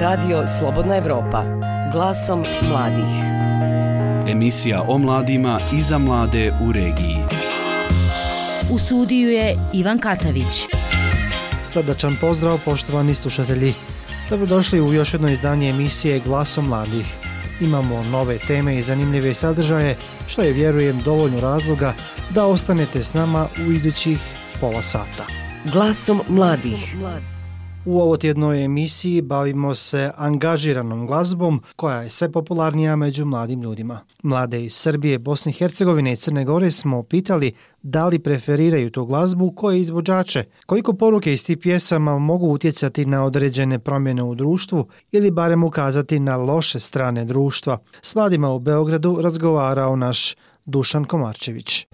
Radio Slobodna Evropa. Glasom mladih. Emisija o mladima i za mlade u regiji. U studiju je Ivan Katavić. Srdačan pozdrav poštovani slušatelji. Dobrodošli u još jedno izdanje emisije Glasom mladih. Imamo nove teme i zanimljive sadržaje, što je, vjerujem, dovoljno razloga da ostanete s nama u idućih pola sata. Glasom mladih. U ovo tjednoj emisiji bavimo se angažiranom glazbom koja je sve popularnija među mladim ljudima. Mlade iz Srbije, Bosne i Hercegovine i Crne Gore smo pitali da li preferiraju tu glazbu koje izvođače, koliko poruke iz tih pjesama mogu utjecati na određene promjene u društvu ili barem ukazati na loše strane društva. S mladima u Beogradu razgovarao naš Dušan Komarčević.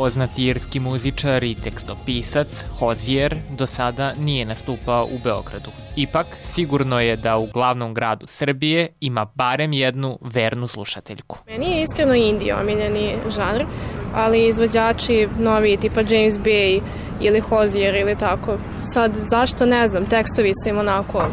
Poznati irski muzičar i tekstopisac Hozier do sada nije nastupao u Beogradu. Ipak, sigurno je da u glavnom gradu Srbije ima barem jednu vernu slušateljku. Meni je iskreno indija omiljeni žanr, ali izvođači novi tipa James Bay ili Hozier ili tako. Sad, zašto ne znam, tekstovi su im onako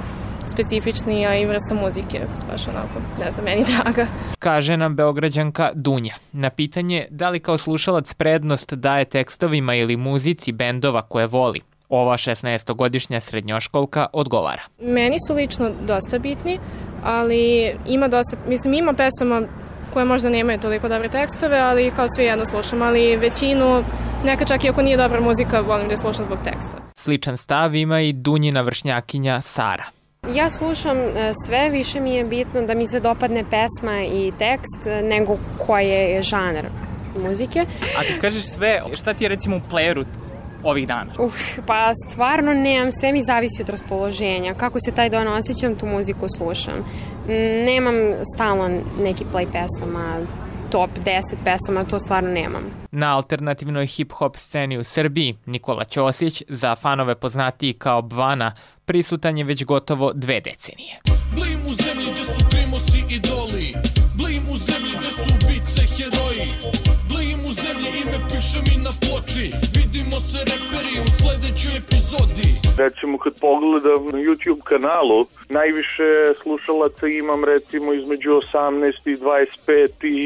specifični, a i vrsta muzike, baš onako, ne znam, meni draga. Kaže nam Beograđanka Dunja. Na pitanje da li kao slušalac prednost daje tekstovima ili muzici bendova koje voli, ova 16-godišnja srednjoškolka odgovara. Meni su lično dosta bitni, ali ima dosta, mislim, ima pesama koje možda nemaju toliko dobre tekstove, ali kao sve jedno slušam, ali većinu, neka čak i ako nije dobra muzika, volim da slušam zbog teksta. Sličan stav ima i Dunjina vršnjakinja Sara. Ja slušam e, sve, više mi je bitno da mi se dopadne pesma i tekst e, nego koji je žanar muzike. A ti kažeš sve, šta ti je recimo u playeru ovih dana? Uf, pa stvarno nemam, sve mi zavisi od raspoloženja. Kako se taj dan osjećam, tu muziku slušam. Nemam stalno neki play pesama, top 10 pesama, to stvarno nemam. Na alternativnoj hip-hop sceni u Srbiji, Nikola Ćosić, za fanove poznatiji kao Bvana, prisutan je već gotovo dve decenije. Blim u zemlji gdje su primosi idoli, blim u zemlji gdje su ubice heroji, blim u zemlji ime piše mi na ploči, vidimo se reperi u sljedećoj epizodi. Recimo kad pogledam na YouTube kanalu, najviše slušalaca imam recimo između 18 i 25 i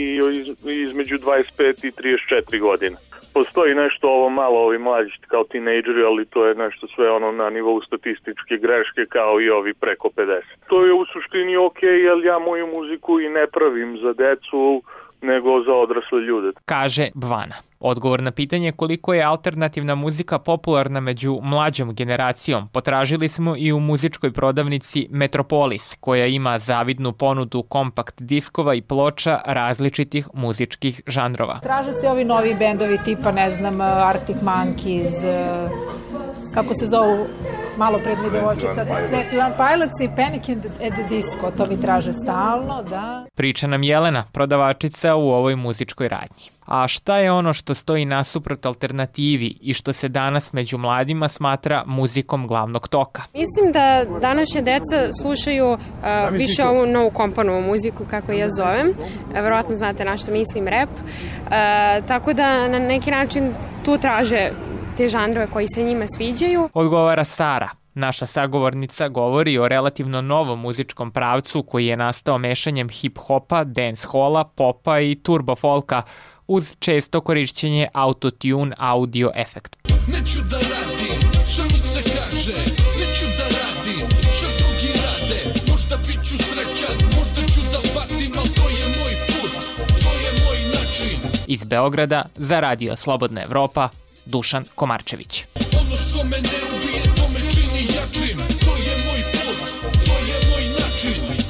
između 25 i 34 godine postoji nešto ovo malo ovi mlađi kao tinejdžeri, ali to je nešto sve ono na nivou statističke greške kao i ovi preko 50. To je u suštini ok, jer ja moju muziku i ne pravim za decu, nego za odrasle ljude. Kaže Bvana. Odgovor na pitanje koliko je alternativna muzika popularna među mlađom generacijom potražili smo i u muzičkoj prodavnici Metropolis, koja ima zavidnu ponudu kompakt diskova i ploča različitih muzičkih žanrova. Traže se ovi novi bendovi tipa, ne znam, Arctic Monkeys, kako se zovu malo pred mi devojčica. One Pilots i Panic at the Disco, to mi traže stalno, da. Priča nam Jelena, prodavačica u ovoj muzičkoj radnji. A šta je ono što stoji nasuprot alternativi i što se danas među mladima smatra muzikom glavnog toka? Mislim da današnje deca slušaju uh, više ovu novu kompanovu muziku, kako ja zovem. Uh, verovatno znate na što mislim, rap. Uh, tako da na neki način tu traže te žanrove koji se njima sviđaju. Odgovara Sara. Naša sagovornica govori o relativno novom muzičkom pravcu koji je nastao mešanjem hip-hopa, dance-hola, popa i turbo-folka uz često korišćenje autotune audio efekt. Neću da radim, što mi se kaže, neću da radim, što drugi rade, možda bit ću srećan, možda ću da patim, ali to je moj put, to je moj način. Iz Beograda za Radio Slobodna Evropa, Dušan Komarčević. Ono što me ne ubije, to me čini jačim. To je moj put, to je moj način.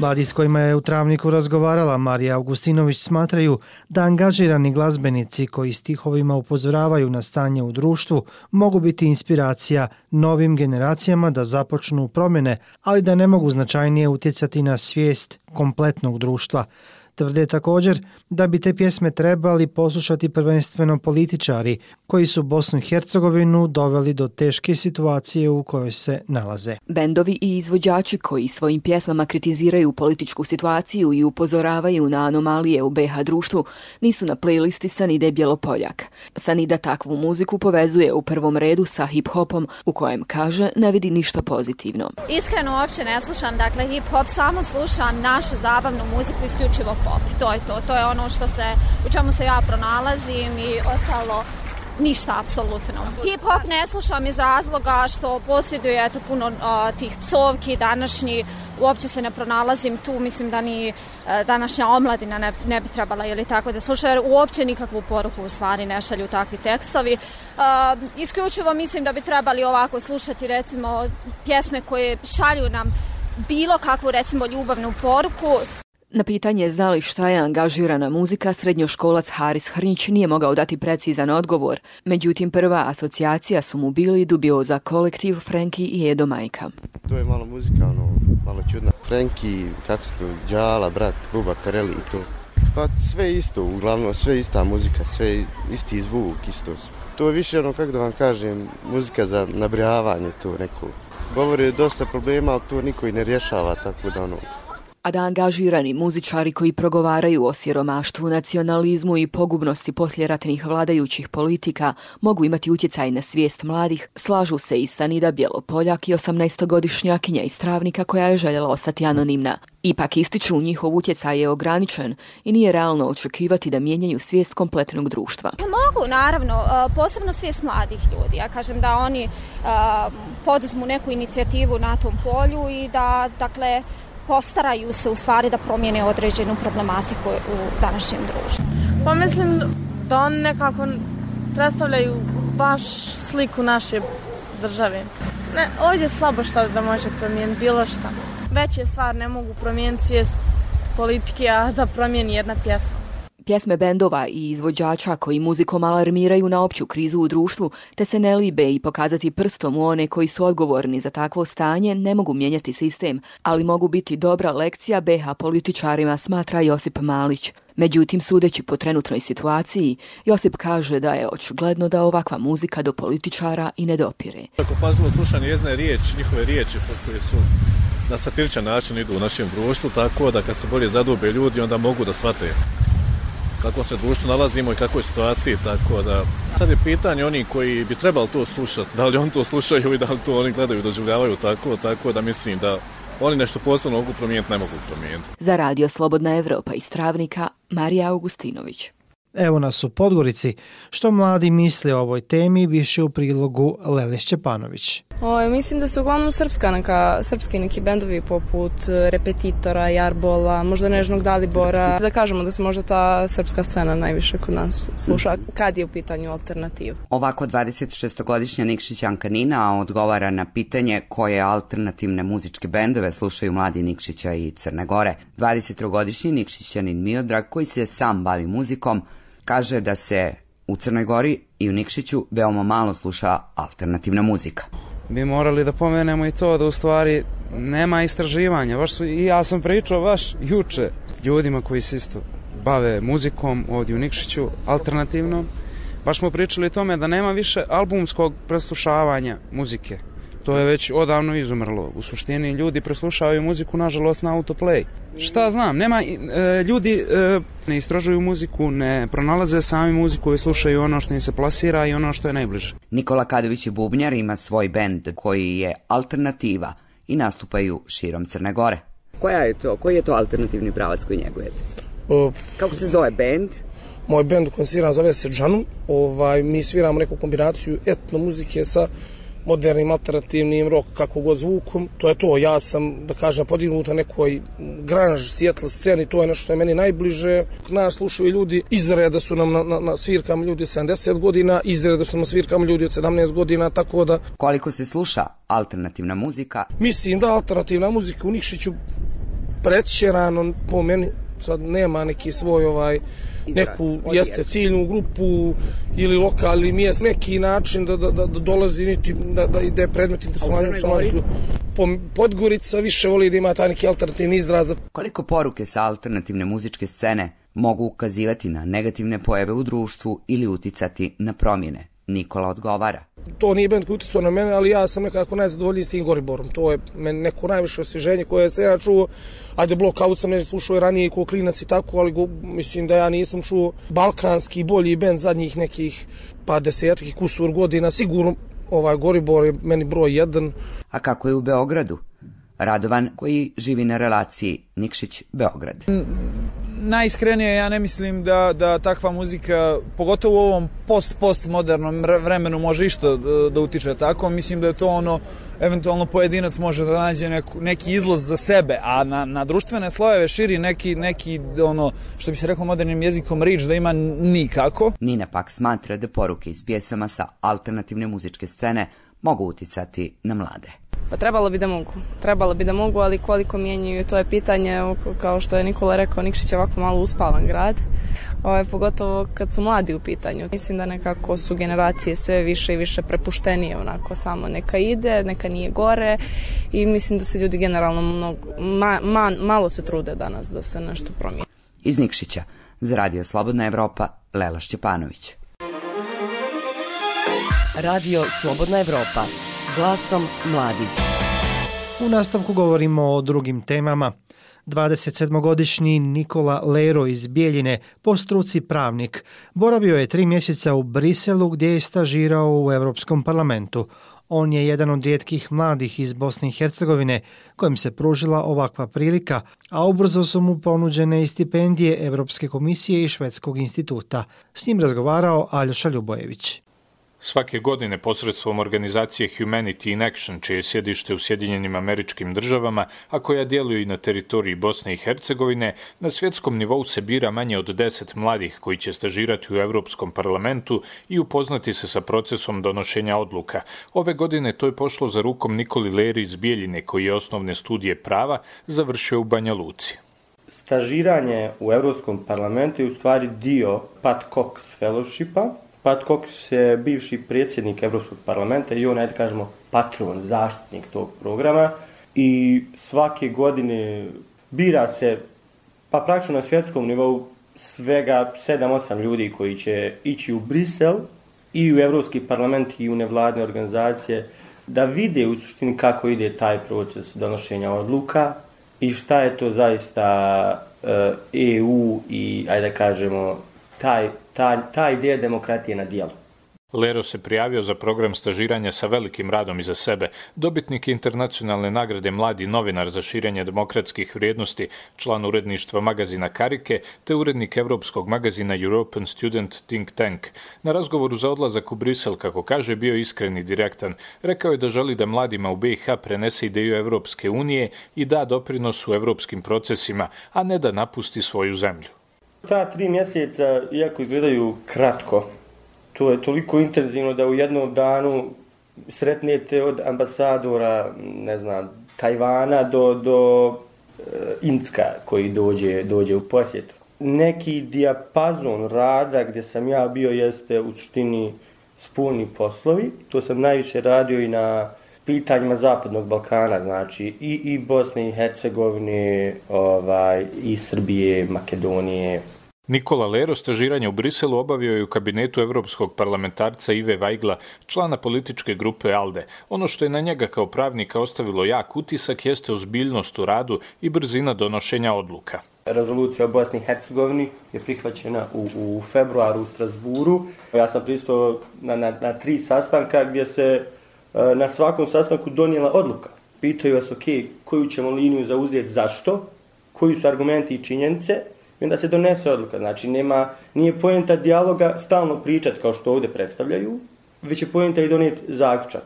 Mladi s kojima je u Travniku razgovarala Marija Augustinović smatraju da angažirani glazbenici koji stihovima upozoravaju na stanje u društvu mogu biti inspiracija novim generacijama da započnu promjene, ali da ne mogu značajnije utjecati na svijest kompletnog društva. Tvrde također da bi te pjesme trebali poslušati prvenstveno političari koji su Bosnu i Hercegovinu doveli do teške situacije u kojoj se nalaze. Bendovi i izvođači koji svojim pjesmama kritiziraju političku situaciju i upozoravaju na anomalije u BH društvu nisu na playlisti Sanide Bjelopoljak. Sanida takvu muziku povezuje u prvom redu sa hip-hopom u kojem kaže ne vidi ništa pozitivno. Iskreno uopće ne slušam dakle hip-hop, samo slušam našu zabavnu muziku, isključivo pop. To je to, to je ono što se, u čemu se ja pronalazim i ostalo ništa apsolutno. Hip hop ne slušam iz razloga što posjeduje eto puno uh, tih psovki današnji uopće se ne pronalazim tu mislim da ni uh, današnja omladina ne, ne bi trebala ili tako da sluša jer uopće nikakvu poruku u stvari ne šalju takvi tekstovi. Uh, isključivo mislim da bi trebali ovako slušati recimo pjesme koje šalju nam bilo kakvu recimo ljubavnu poruku Na pitanje zna li šta je angažirana muzika, srednjoškolac Haris Hrnić nije mogao dati precizan odgovor. Međutim, prva asocijacija su mu bili dubioza kolektiv Frenki i Edo Majka. To je malo muzika, ono, malo čudna. Frenki, kako se to, Đala, brat, Buba, Kareli i to. Pa sve isto, uglavnom sve ista muzika, sve isti zvuk, isto. To je više ono, kako da vam kažem, muzika za nabrijavanje, to neko. Govori dosta problema, ali to niko i ne rješava, tako da ono, a da angažirani muzičari koji progovaraju o siromaštvu, nacionalizmu i pogubnosti posljeratnih vladajućih politika mogu imati utjecaj na svijest mladih, slažu se i Sanida Bjelopoljak i 18-godišnjakinja iz Travnika koja je željela ostati anonimna. Ipak ističu njihov utjecaj je ograničen i nije realno očekivati da mijenjaju svijest kompletnog društva. Mogu, naravno, e, posebno svijest mladih ljudi. Ja kažem da oni e, poduzmu neku inicijativu na tom polju i da, dakle, postaraju se u stvari da promijene određenu problematiku u današnjem društvu. Pa mislim da oni nekako predstavljaju baš sliku naše države. Ne, ovdje je slabo šta da može promijeniti bilo šta. Veće stvar ne mogu promijeniti svijest politike, a da promijeni jedna pjesma. Pjesme bendova i izvođača koji muzikom alarmiraju na opću krizu u društvu te se ne libe i pokazati prstom u one koji su odgovorni za takvo stanje ne mogu mijenjati sistem, ali mogu biti dobra lekcija BH političarima, smatra Josip Malić. Međutim, sudeći po trenutnoj situaciji, Josip kaže da je očigledno da ovakva muzika do političara i ne dopire. Ako pazilo slušanje jezne riječi, njihove riječi koje su na satiričan način idu u našem društvu, tako da kad se bolje zadube ljudi, onda mogu da shvate kako se društvo nalazimo i kakvoj situaciji, tako da sad je pitanje oni koji bi trebali to slušati, da li oni to slušaju i da li to oni gledaju, doživljavaju tako, tako da mislim da oni nešto posebno mogu promijeniti, ne mogu promijeniti. Za radio Slobodna Evropa iz Travnika, Marija Augustinović. Evo nas u Podgorici. Što mladi misle o ovoj temi, više u prilogu Lele Šćepanović. O, mislim da su uglavnom srpska neka, srpski neki bendovi poput Repetitora, Jarbola, možda Nežnog Dalibora. Da kažemo da se možda ta srpska scena najviše kod nas sluša kad je u pitanju alternativa. Ovako 26-godišnja Nikšićanka Nina odgovara na pitanje koje alternativne muzičke bendove slušaju mladi Nikšića i Crne Gore. 23-godišnji Nikšićanin Miodrag koji se sam bavi muzikom kaže da se u Crnoj Gori i u Nikšiću veoma malo sluša alternativna muzika. Bi morali da pomenemo i to da u stvari nema istraživanja. Baš su, I ja sam pričao baš juče ljudima koji se isto bave muzikom ovdje u Nikšiću alternativnom. Baš smo pričali o tome da nema više albumskog preslušavanja muzike. To je već odavno izumrlo. U suštini ljudi preslušavaju muziku nažalost na autoplay. Šta znam, nema e, ljudi e, ne istražuju muziku, ne pronalaze sami muziku i slušaju ono što im se plasira i ono što je najbliže. Nikola Kadović je bubnjar, ima svoj bend koji je alternativa i nastupaju širom Crne Gore. Koja je to? Koji je to alternativni pravac koji njegujete? O, Kako se zove bend? Moj bend koji sviram zove se Džanum. Ovaj, mi sviramo neku kombinaciju etno muzike sa modernim, alternativnim, rock, kako god zvukom. To je to, ja sam, da kažem, podignut na nekoj grunge, sjetla sceni, to je nešto što je meni najbliže. Nas slušaju ljudi izreda su nam na, na, na svirkama ljudi 70 godina, izreda su nam na svirkama ljudi od 17 godina, tako da... Koliko se sluša alternativna muzika? Mislim da alternativna muzika u Nikšiću prećerano po meni sad nema neki svoj ovaj neku jeste ciljnu grupu ili lokalni mjest neki način da, da, da, da dolazi niti da, da ide predmet interesovanja po Podgorica više voli da ima taj neki alternativni izraz. Koliko poruke sa alternativne muzičke scene mogu ukazivati na negativne pojave u društvu ili uticati na promjene? Nikola odgovara. To nije band koji utjecao na mene, ali ja sam nekako najzadovoljniji s tim Goriborom. To je meni neko najviše osježenje koje se ja čuo. Ajde, Blockout sam ne slušao i ranije ko klinac i tako, ali go, mislim da ja nisam čuo balkanski bolji bend zadnjih nekih pa desetakih kusur godina. Sigurno ovaj Goribor je meni broj jedan. A kako je u Beogradu? Radovan koji živi na relaciji Nikšić-Beograd. Najiskrenije ja ne mislim da, da takva muzika, pogotovo u ovom post-post modernom vremenu može išto da, e, da utiče tako. Mislim da je to ono, eventualno pojedinac može da nađe neku, neki izlaz za sebe, a na, na društvene slojeve širi neki, neki ono, što bi se reklo modernim jezikom, rič da ima nikako. Nina pak smatra da poruke iz pjesama sa alternativne muzičke scene mogu uticati na mlade. Pa trebalo bi da mogu. Trebalo bi da mogu, ali koliko mijenjaju, to je pitanje, kao što je Nikola rekao, Nikšić je ovako malo uspavan grad. Ovo je pogotovo kad su mladi u pitanju. Mislim da nekako su generacije sve više i više prepuštenije, onako samo neka ide, neka nije gore i mislim da se ljudi generalno mnogo, ma, ma, malo se trude danas da se nešto promijeni. Iz Nikšića, za Radio Slobodna Evropa, Lela Šćepanović. Radio Slobodna Evropa, glasom mladih. U nastavku govorimo o drugim temama. 27-godišnji Nikola Lero iz Bijeljine, po struci pravnik, boravio je tri mjeseca u Briselu gdje je stažirao u Europskom parlamentu. On je jedan od rijetkih mladih iz Bosne i Hercegovine kojim se pružila ovakva prilika, a ubrzo su mu ponuđene i stipendije Evropske komisije i Švedskog instituta. S njim razgovarao Aljoša Ljubojević. Svake godine posredstvom organizacije Humanity in Action, čije je sjedište u Sjedinjenim američkim državama, a koja djeluje i na teritoriji Bosne i Hercegovine, na svjetskom nivou se bira manje od deset mladih koji će stažirati u Europskom parlamentu i upoznati se sa procesom donošenja odluka. Ove godine to je pošlo za rukom Nikoli Leri iz Bijeljine, koji je osnovne studije prava završio u Banja Luci. Stažiranje u Europskom parlamentu je u stvari dio Pat Cox Fellowshipa, Pat Cox je bivši predsjednik Evropskog parlamenta i on, ajde kažemo, patron, zaštitnik tog programa i svake godine bira se, pa praktično na svjetskom nivou, svega 7-8 ljudi koji će ići u Brisel i u Evropski parlament i u nevladne organizacije da vide u suštini kako ide taj proces donošenja odluka i šta je to zaista EU i, ajde da kažemo, taj ta, ta ideja demokratije na dijelu. Lero se prijavio za program stažiranja sa velikim radom iza sebe. Dobitnik internacionalne nagrade Mladi novinar za širenje demokratskih vrijednosti, član uredništva magazina Karike, te urednik evropskog magazina European Student Think Tank. Na razgovoru za odlazak u Brisel, kako kaže, bio iskren i direktan. Rekao je da želi da mladima u BiH prenese ideju Evropske unije i da doprinos u evropskim procesima, a ne da napusti svoju zemlju. Ta tri mjeseca, iako izgledaju kratko, to je toliko intenzivno da u jednom danu sretnete od ambasadora, ne znam, Tajvana do, do e, Incka koji dođe, dođe u posjetu. Neki dijapazon rada gdje sam ja bio jeste u suštini spolni poslovi. To sam najviše radio i na pitanjima Zapadnog Balkana, znači i, i Bosne i Hercegovine, ovaj, i Srbije, Makedonije. Nikola Lero stažiranje u Briselu obavio je u kabinetu evropskog parlamentarca Ive Vajgla, člana političke grupe ALDE. Ono što je na njega kao pravnika ostavilo jak utisak jeste ozbiljnost u radu i brzina donošenja odluka. Rezolucija o Bosni i Hercegovini je prihvaćena u, u februaru u Strasburu. Ja sam pristao na, na, na tri sastanka gdje se Eh, na svakom sastanku donijela odluka. Pitaju vas, ok, koju ćemo liniju zauzeti, zašto, koji su argumenti i činjenice, i onda se donese odluka. Znači, nema, nije pojenta dijaloga stalno pričati kao što ovdje predstavljaju, već je pojenta i donijeti zaključak.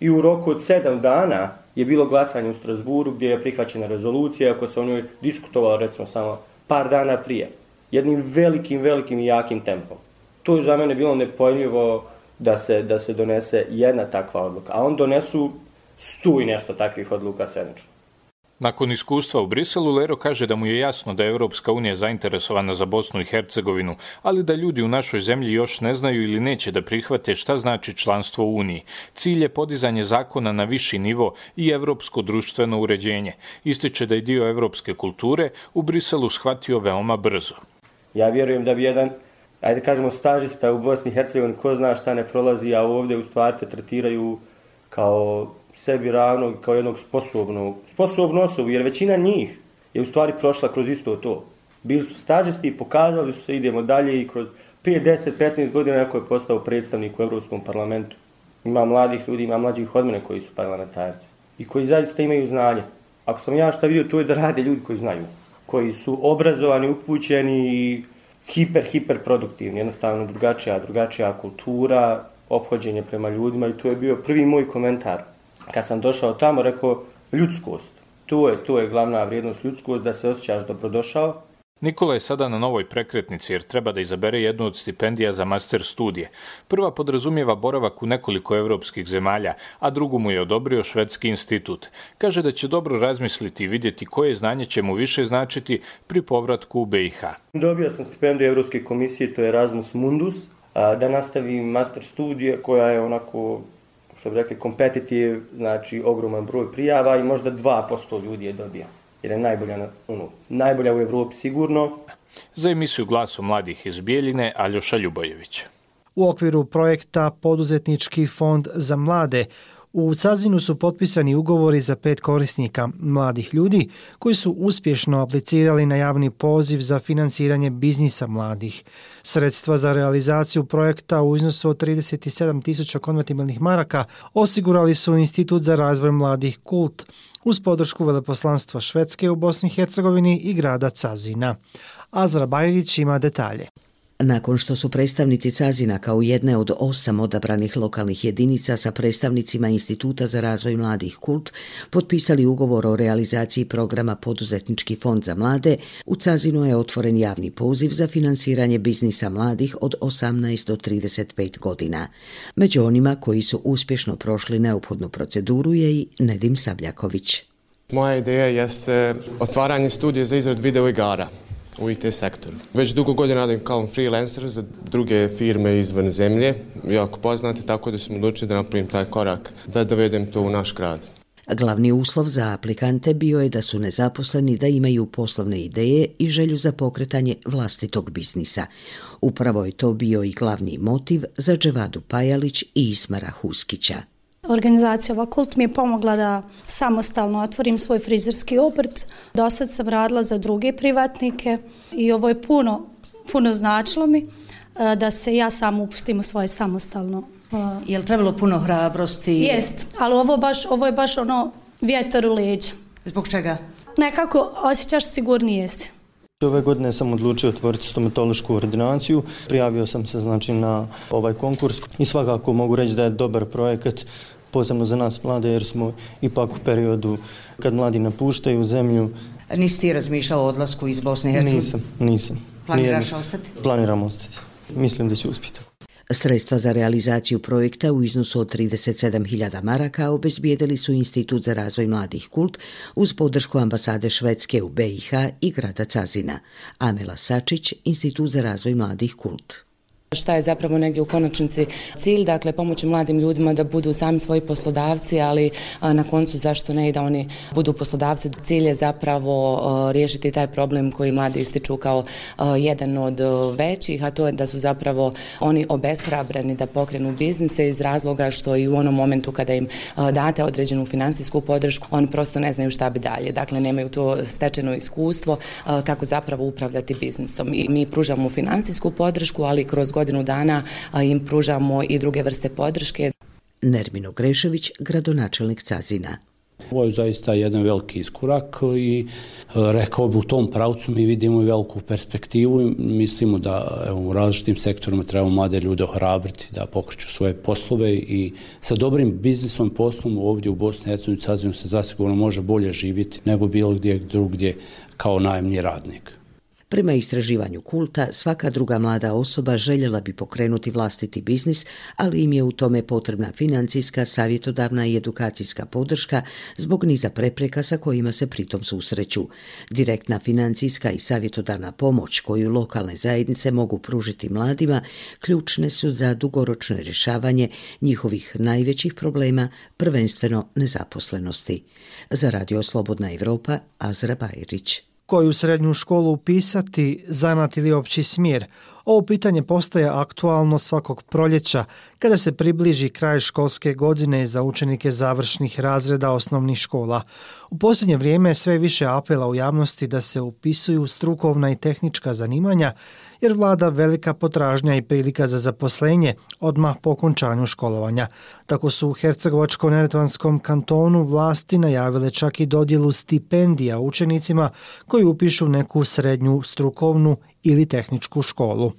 I u roku od sedam dana je bilo glasanje u Strasburu gdje je prihvaćena rezolucija, ako se o njoj diskutovalo recimo samo par dana prije. Jednim velikim, velikim i jakim tempom. To je za mene bilo nepojljivo da se, da se donese jedna takva odluka. A on donesu stu i nešto takvih odluka sedmično. Nakon iskustva u Briselu, Lero kaže da mu je jasno da je Evropska unija zainteresovana za Bosnu i Hercegovinu, ali da ljudi u našoj zemlji još ne znaju ili neće da prihvate šta znači članstvo u Uniji. Cilj je podizanje zakona na viši nivo i evropsko društveno uređenje. Ističe da je dio evropske kulture u Briselu shvatio veoma brzo. Ja vjerujem da bi jedan, ajde kažemo, stažista u Bosni i Hercegovini, ko zna šta ne prolazi, a ovdje u stvari te tretiraju kao sebi ravnog kao jednog sposobnog, sposobnu osobu, jer većina njih je u stvari prošla kroz isto to. Bili su stažisti i pokazali su se, idemo dalje i kroz 5, 10, 15 godina neko je postao predstavnik u Evropskom parlamentu. Ima mladih ljudi, ima mlađih od mene koji su parlamentarci i koji zaista imaju znanje. Ako sam ja šta vidio, to je da rade ljudi koji znaju, koji su obrazovani, upućeni i hiper, hiper produktivni, jednostavno drugačija, drugačija kultura, obhođenje prema ljudima i to je bio prvi moj komentar kad sam došao tamo, rekao ljudskost. To je, to je glavna vrijednost ljudskost, da se osjećaš dobrodošao. Nikola je sada na novoj prekretnici jer treba da izabere jednu od stipendija za master studije. Prva podrazumijeva boravak u nekoliko evropskih zemalja, a drugu mu je odobrio Švedski institut. Kaže da će dobro razmisliti i vidjeti koje znanje će mu više značiti pri povratku u BiH. Dobio sam stipendiju Evropske komisije, to je Erasmus Mundus, da nastavim master studije koja je onako što bi rekli, competitive, znači ogroman broj prijava i možda 2% ljudi je dobija. Jer je najbolja, na, ono, najbolja u Evropi sigurno. Za emisiju glasu mladih iz Bijeljine, Aljoša Ljubojević. U okviru projekta Poduzetnički fond za mlade U Cazinu su potpisani ugovori za pet korisnika, mladih ljudi, koji su uspješno aplicirali na javni poziv za financiranje biznisa mladih. Sredstva za realizaciju projekta u iznosu od 37.000 konvertibilnih maraka osigurali su Institut za razvoj mladih Kult uz podršku Veleposlanstva Švedske u Bosni i Hercegovini i grada Cazina. Azra Bajrić ima detalje. Nakon što su predstavnici Cazina kao jedne od osam odabranih lokalnih jedinica sa predstavnicima Instituta za razvoj mladih kult potpisali ugovor o realizaciji programa Poduzetnički fond za mlade, u Cazinu je otvoren javni poziv za finansiranje biznisa mladih od 18 do 35 godina. Među onima koji su uspješno prošli neophodnu proceduru je i Nedim Sabljaković. Moja ideja jeste otvaranje studije za izrad video igara u IT sektoru. Već dugo godina radim kao freelancer za druge firme izvan zemlje, jako poznate, tako da sam odlučio da napravim taj korak, da dovedem to u naš grad. Glavni uslov za aplikante bio je da su nezaposleni, da imaju poslovne ideje i želju za pokretanje vlastitog biznisa. Upravo je to bio i glavni motiv za Dževadu Pajalić i Ismara Huskića. Organizacija ova kult mi je pomogla da samostalno otvorim svoj frizerski obrt. Do sad sam radila za druge privatnike i ovo je puno, puno značilo mi e, da se ja sam upustim u svoje samostalno. E, je li trebalo puno hrabrosti? Jest, ali ovo, baš, ovo je baš ono vjetar u leđa. Zbog čega? Nekako osjećaš sigurnije se. Ove godine sam odlučio otvoriti stomatološku ordinaciju. Prijavio sam se znači na ovaj konkurs i svakako mogu reći da je dobar projekat posebno za nas mlade, jer smo ipak u periodu kad mladi napuštaju zemlju. Nisi ti razmišljao o odlasku iz Bosne i Hercegovine? Nisam, nisam. Planiraš Nijedno. ostati? Planiram ostati. Mislim da ću uspjeti. Sredstva za realizaciju projekta u iznosu od 37.000 maraka obezbijedili su Institut za razvoj mladih kult uz podršku ambasade Švedske u BiH i grada Cazina. Amela Sačić, Institut za razvoj mladih kult šta je zapravo negdje u konačnici cilj, dakle pomoći mladim ljudima da budu sami svoji poslodavci, ali na koncu zašto ne i da oni budu poslodavci. Cilj je zapravo riješiti taj problem koji mladi ističu kao jedan od većih, a to je da su zapravo oni obeshrabreni da pokrenu biznise iz razloga što i u onom momentu kada im date određenu finansijsku podršku, oni prosto ne znaju šta bi dalje. Dakle, nemaju to stečeno iskustvo kako zapravo upravljati biznisom. I mi pružamo finansijsku podršku, ali kroz godinu godinu dana im pružamo i druge vrste podrške. Nermino Grešević, gradonačelnik Cazina. Ovo je zaista jedan veliki iskorak i e, rekao bi u tom pravcu mi vidimo i veliku perspektivu i mislimo da evo, u različitim sektorima trebamo mlade ljude ohrabriti da pokreću svoje poslove i sa dobrim biznisom poslom ovdje u Bosni i Hercegovini Cazinu se zasigurno može bolje živjeti nego bilo gdje drugdje kao najemni radnik. Prema istraživanju kulta, svaka druga mlada osoba željela bi pokrenuti vlastiti biznis, ali im je u tome potrebna financijska, savjetodavna i edukacijska podrška zbog niza prepreka sa kojima se pritom susreću. Direktna financijska i savjetodavna pomoć koju lokalne zajednice mogu pružiti mladima ključne su za dugoročno rješavanje njihovih najvećih problema, prvenstveno nezaposlenosti. Za Radio Slobodna Evropa, Azra Bajrić koju srednju školu upisati, zanat ili opći smjer. Ovo pitanje postaje aktualno svakog proljeća kada se približi kraj školske godine za učenike završnih razreda osnovnih škola. U posljednje vrijeme sve više apela u javnosti da se upisuju strukovna i tehnička zanimanja jer vlada velika potražnja i prilika za zaposlenje odmah po okončanju školovanja. Tako su u Hercegovačko-Neretvanskom kantonu vlasti najavile čak i dodjelu stipendija učenicima koji upišu neku srednju strukovnu ili tehničku školu.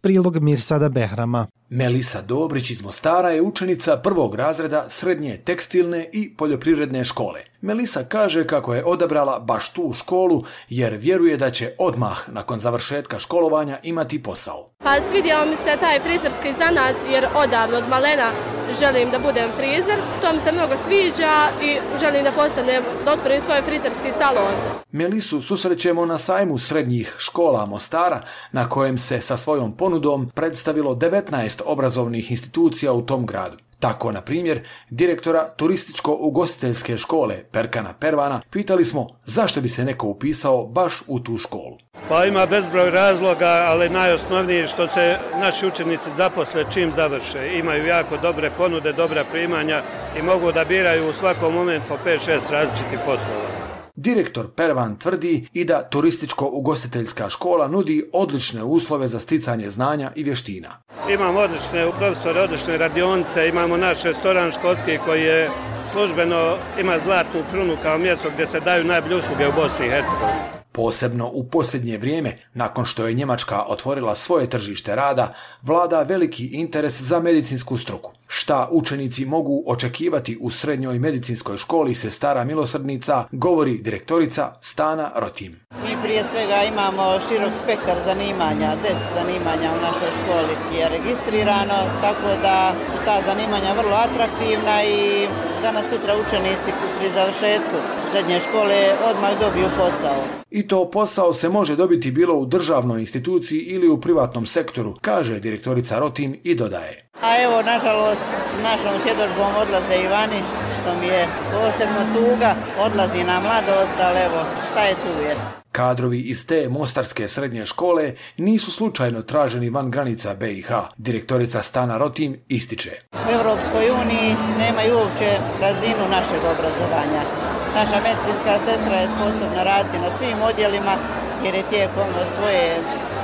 Prilog Mirsada Behrama. Melisa Dobrić iz Mostara je učenica prvog razreda srednje tekstilne i poljoprivredne škole. Melisa kaže kako je odabrala baš tu školu jer vjeruje da će odmah nakon završetka školovanja imati posao. Pa svidio mi se taj frizerski zanat jer odavno od malena želim da budem frizer. To mi se mnogo sviđa i želim da postanem, da otvorim svoj frizerski salon. Melisu susrećemo na sajmu srednjih škola Mostara na kojem se sa svojom ponudom predstavilo 19 obrazovnih institucija u tom gradu. Tako, na primjer, direktora turističko-ugostiteljske škole Perkana Pervana pitali smo zašto bi se neko upisao baš u tu školu. Pa ima bezbroj razloga, ali najosnovniji što se naši učenici zaposle čim završe. Imaju jako dobre ponude, dobra primanja i mogu da biraju u svakom momentu po 5-6 različitih poslova. Direktor Pervan tvrdi i da turističko-ugostiteljska škola nudi odlične uslove za sticanje znanja i vještina. Imamo odlične profesore, odlične radionice, imamo naš restoran školski koji je službeno ima zlatnu krunu kao mjesto gdje se daju najbolje usluge u Bosni i Hercegovini. Posebno u posljednje vrijeme, nakon što je Njemačka otvorila svoje tržište rada, vlada veliki interes za medicinsku struku. Šta učenici mogu očekivati u srednjoj medicinskoj školi se stara milosrdnica, govori direktorica Stana Rotim. Mi prije svega imamo širok spektar zanimanja, des zanimanja u našoj školi je registrirano, tako da su ta zanimanja vrlo atraktivna i danas sutra učenici pri završetku srednje škole odmah dobiju posao. I to posao se može dobiti bilo u državnoj instituciji ili u privatnom sektoru, kaže direktorica Rotim i dodaje. A evo, nažalost, našom svjedočbom odlaze i vani, što mi je posebno tuga, odlazi na mladost, ali evo, šta je tu je. Kadrovi iz te mostarske srednje škole nisu slučajno traženi van granica BiH. Direktorica Stana Rotim ističe. U Evropskoj uniji nemaju uopće razinu našeg obrazovanja. Naša medicinska sestra je sposobna raditi na svim odjelima jer je tijekom svoje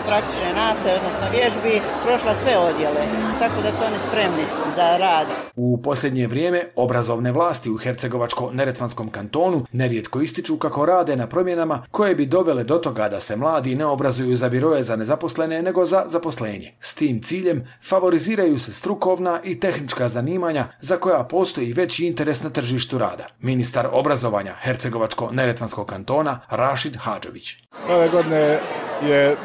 praktične nastave, odnosno vježbi, prošla sve odjele, tako da su oni spremni za rad. U posljednje vrijeme obrazovne vlasti u Hercegovačko-Neretvanskom kantonu nerijetko ističu kako rade na promjenama koje bi dovele do toga da se mladi ne obrazuju za biroje za nezaposlene nego za zaposlenje. S tim ciljem favoriziraju se strukovna i tehnička zanimanja za koja postoji veći interes na tržištu rada. Ministar obrazovanja Hercegovačko-Neretvanskog kantona Rašid Hadžović. Ove godine je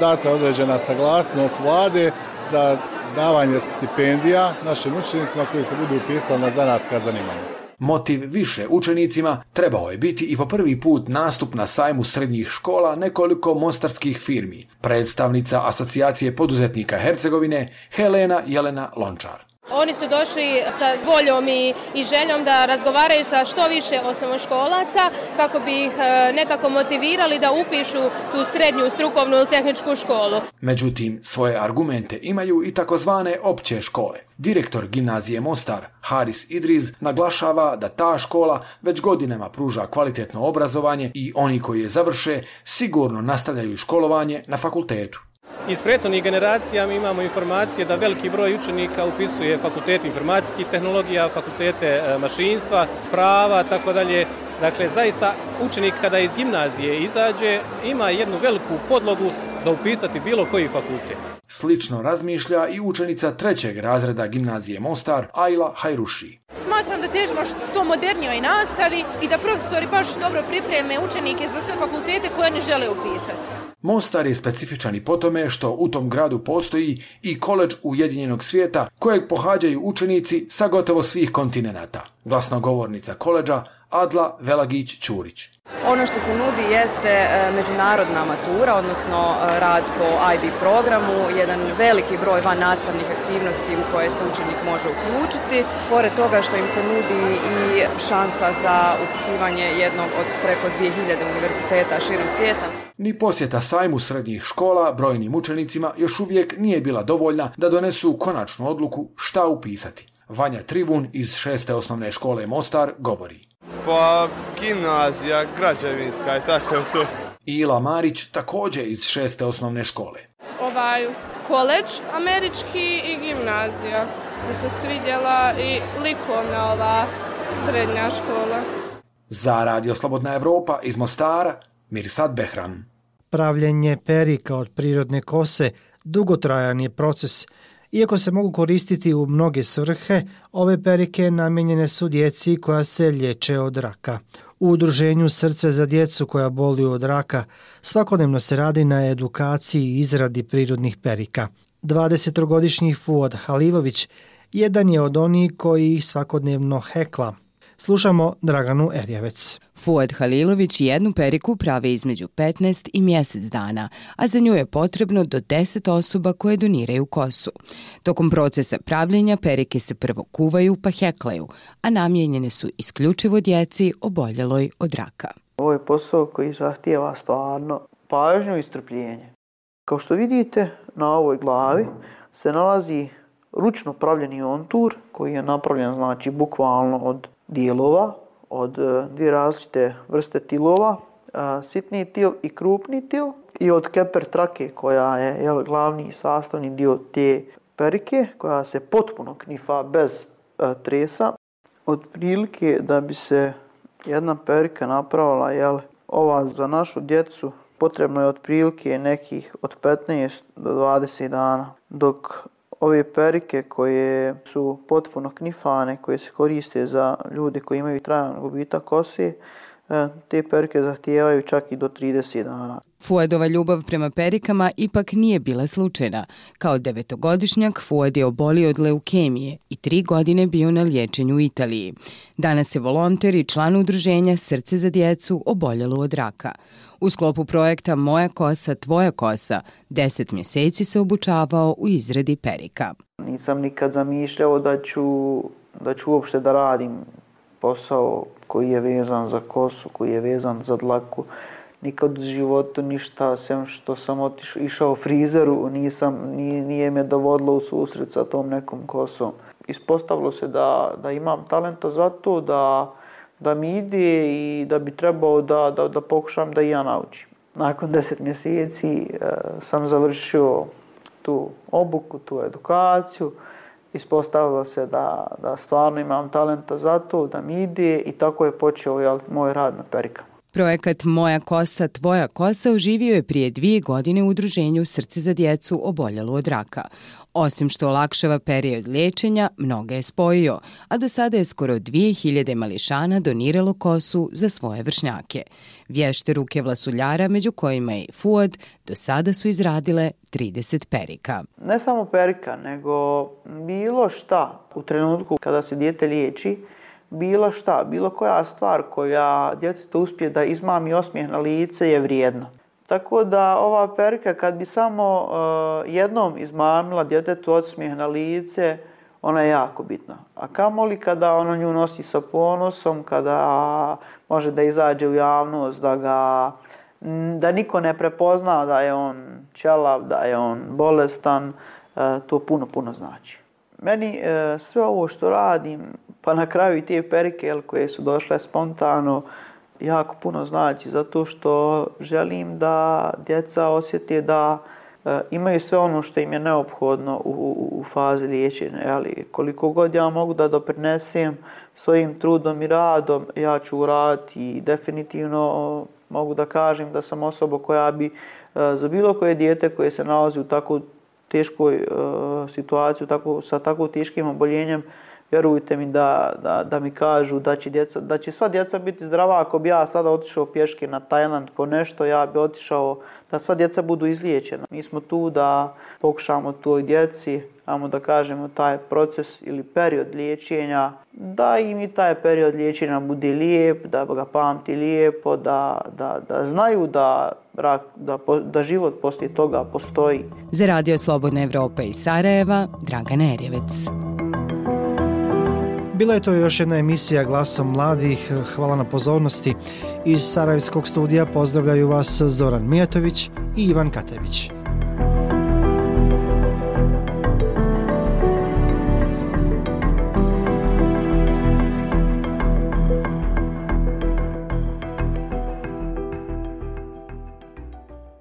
data određena saglasnost vlade za davanje stipendija našim učenicima koji se budu upisali na zanatska zanimanja. Motiv više učenicima trebao je biti i po prvi put nastup na sajmu srednjih škola nekoliko mostarskih firmi. Predstavnica Asocijacije poduzetnika Hercegovine Helena Jelena Lončar. Oni su došli sa voljom i, i željom da razgovaraju sa što više osnovnoškolaca kako bi ih e, nekako motivirali da upišu tu srednju strukovnu ili tehničku školu. Međutim, svoje argumente imaju i takozvane opće škole. Direktor gimnazije Mostar, Haris Idriz, naglašava da ta škola već godinama pruža kvalitetno obrazovanje i oni koji je završe sigurno nastavljaju školovanje na fakultetu. Iz prethodnih generacija mi imamo informacije da veliki broj učenika upisuje fakultete informacijskih tehnologija, fakultete e, mašinstva, prava, tako dalje. Dakle, zaista učenik kada iz gimnazije izađe ima jednu veliku podlogu za upisati bilo koji fakultet. Slično razmišlja i učenica trećeg razreda gimnazije Mostar, Ajla Hajruši. Smatram da težimo što modernijoj nastavi i da profesori baš dobro pripreme učenike za sve fakultete koje ne žele upisati. Mostar je specifičan i po tome što u tom gradu postoji i koleđ Ujedinjenog svijeta kojeg pohađaju učenici sa gotovo svih kontinenata. Glasnogovornica koleđa Adla Velagić-Ćurić. Ono što se nudi jeste e, međunarodna matura, odnosno e, rad po IB programu, jedan veliki broj van nastavnih aktivnosti u koje se učenik može uključiti. Pored toga što im se nudi i šansa za upisivanje jednog od preko 2000 univerziteta širom svijeta. Ni posjeta sajmu srednjih škola brojnim učenicima još uvijek nije bila dovoljna da donesu konačnu odluku šta upisati. Vanja Trivun iz šeste osnovne škole Mostar govori. Pa gimnazija, građevinska i tako je to. Ila Marić također iz šeste osnovne škole. Ovaj koleđ američki i gimnazija. Da se svidjela i likovna ova srednja škola. Za Radio Slobodna Evropa iz Mostara, Mirsad Behram. Pravljenje perika od prirodne kose dugotrajan je proces Iako se mogu koristiti u mnoge svrhe, ove perike namenjene su djeci koja se liječe od raka. U udruženju Srce za djecu koja boli od raka svakodnevno se radi na edukaciji i izradi prirodnih perika. 20-godišnji Fuad Halilović jedan je od onih koji svakodnevno hekla. Slušamo Draganu Erjevec. Fuad Halilović jednu periku pravi između 15 i mjesec dana, a za nju je potrebno do 10 osoba koje doniraju kosu. Tokom procesa pravljenja perike se prvo kuvaju pa heklaju, a namijenjene su isključivo djeci oboljeloj od raka. Ovo je posao koji zahtijeva stvarno pažnju i strpljenje. Kao što vidite, na ovoj glavi se nalazi ručno pravljeni ontur koji je napravljen znači bukvalno od dijelova od e, dvije različite vrste tilova, e, sitni til i krupni til i od keper trake koja je jel, glavni sastavni dio te perike koja se potpuno knifa bez a, tresa. Od prilike da bi se jedna perika napravila, jel, ova za našu djecu potrebno je otprilike nekih od 15 do 20 dana, dok ove perike koje su potpuno knifane, koje se koriste za ljude koji imaju trajan gubitak kose, te perike zahtijevaju čak i do 30 dana. Fuadova ljubav prema perikama ipak nije bila slučajna. Kao devetogodišnjak Fuad je obolio od leukemije i tri godine bio na liječenju u Italiji. Danas je volonter i član udruženja Srce za djecu oboljelo od raka. U sklopu projekta Moja kosa, tvoja kosa, deset mjeseci se obučavao u izradi perika. Nisam nikad zamišljao da ću, da ću uopšte da radim posao koji je vezan za kosu, koji je vezan za dlaku. Nikad u životu ništa, sem što sam otišao, išao frizeru, nisam, nije, nije me dovodilo u susret sa tom nekom kosom. Ispostavilo se da, da imam talenta za to, da da mi ide i da bi trebao da, da, da pokušam da i ja naučim. Nakon deset mjeseci e, sam završio tu obuku, tu edukaciju. Ispostavilo se da, da stvarno imam talenta za to, da mi ide i tako je počeo jel, moj rad na perikama. Projekat Moja kosa, tvoja kosa oživio je prije dvije godine u udruženju Srce za djecu oboljelo od raka. Osim što olakšava period liječenja, mnoge je spojio, a do sada je skoro 2000 mališana doniralo kosu za svoje vršnjake. Vješte ruke vlasuljara, među kojima je Fuad, do sada su izradile 30 perika. Ne samo perika, nego bilo šta u trenutku kada se dijete liječi, bilo šta, bilo koja stvar koja djetetu uspije da izmami osmijeh na lice je vrijedna. Tako da ova perka kad bi samo uh, jednom izmamila djetetu osmijeh na lice, ona je jako bitna. A kamoli kada ono nju nosi sa ponosom, kada može da izađe u javnost, da ga da niko ne prepozna da je on čelav, da je on bolestan, eh, to puno, puno znači. Meni eh, sve ovo što radim, pa na kraju i te perike jel, koje su došle spontano, jako puno znači zato što želim da djeca osjeti da e, imaju sve ono što im je neophodno u, u, u fazi liječenja. Ali koliko god ja mogu da doprinesem, svojim trudom i radom ja ću uraditi i definitivno mogu da kažem da sam osoba koja bi e, za bilo koje dijete koje se nalazi u tako teškoj e, situaciji, tako, sa tako teškim oboljenjem, vjerujte mi da, da, da mi kažu da će, djeca, da će sva djeca biti zdrava. Ako bi ja sada otišao pješke na Tajland po nešto, ja bi otišao da sva djeca budu izliječena. Mi smo tu da pokušamo toj djeci, amo da kažemo, taj proces ili period liječenja, da im i taj period liječenja bude lijep, da ga pamti lijepo, da, da, da znaju da, rak, da, da život poslije toga postoji. Za Radio Slobodna Evropa i Sarajeva, Dragan Erjevec. Bila je to još jedna emisija Glasom mladih. Hvala na pozornosti. Iz Sarajevskog studija pozdravljaju vas Zoran Mijatović i Ivan Katević.